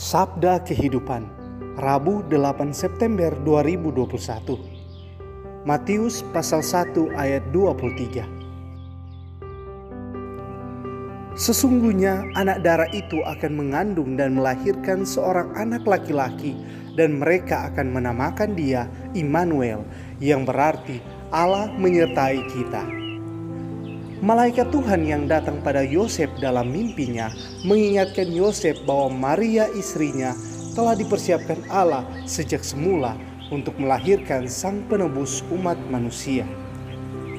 Sabda Kehidupan Rabu 8 September 2021 Matius pasal 1 ayat 23 Sesungguhnya anak darah itu akan mengandung dan melahirkan seorang anak laki-laki dan mereka akan menamakan dia Immanuel yang berarti Allah menyertai kita. Malaikat Tuhan yang datang pada Yosef dalam mimpinya mengingatkan Yosef bahwa Maria istrinya telah dipersiapkan Allah sejak semula untuk melahirkan sang penebus umat manusia.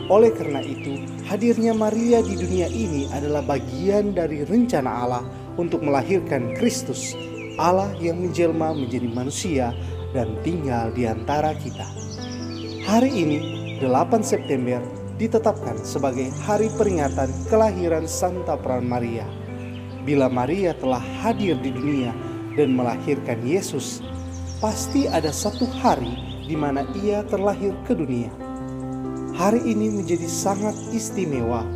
Oleh karena itu, hadirnya Maria di dunia ini adalah bagian dari rencana Allah untuk melahirkan Kristus, Allah yang menjelma menjadi manusia dan tinggal di antara kita. Hari ini, 8 September ditetapkan sebagai hari peringatan kelahiran Santa Peran Maria. Bila Maria telah hadir di dunia dan melahirkan Yesus, pasti ada satu hari di mana ia terlahir ke dunia. Hari ini menjadi sangat istimewa,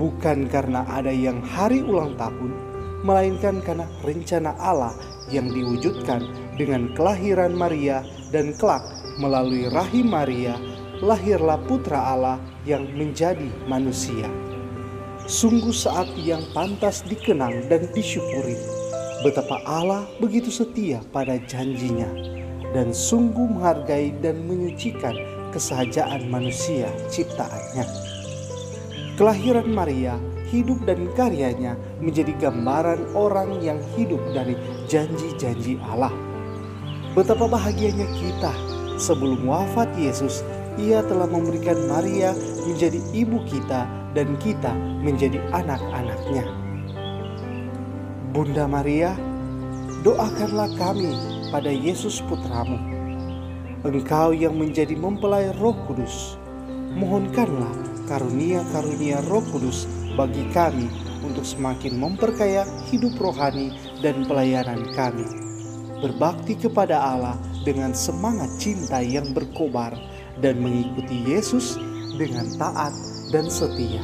bukan karena ada yang hari ulang tahun, melainkan karena rencana Allah yang diwujudkan dengan kelahiran Maria dan kelak melalui rahim Maria lahirlah putra Allah yang menjadi manusia. Sungguh saat yang pantas dikenang dan disyukuri betapa Allah begitu setia pada janjinya dan sungguh menghargai dan menyucikan kesahajaan manusia ciptaannya. Kelahiran Maria, hidup dan karyanya menjadi gambaran orang yang hidup dari janji-janji Allah. Betapa bahagianya kita sebelum wafat Yesus ia telah memberikan Maria menjadi ibu kita dan kita menjadi anak-anaknya. Bunda Maria, doakanlah kami pada Yesus putramu. Engkau yang menjadi mempelai roh kudus, mohonkanlah karunia-karunia roh kudus bagi kami untuk semakin memperkaya hidup rohani dan pelayanan kami. Berbakti kepada Allah dengan semangat cinta yang berkobar dan mengikuti Yesus dengan taat dan setia.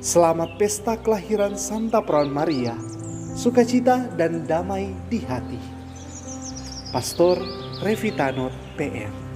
Selamat pesta kelahiran Santa Perawan Maria, sukacita dan damai di hati. Pastor Revitanot PR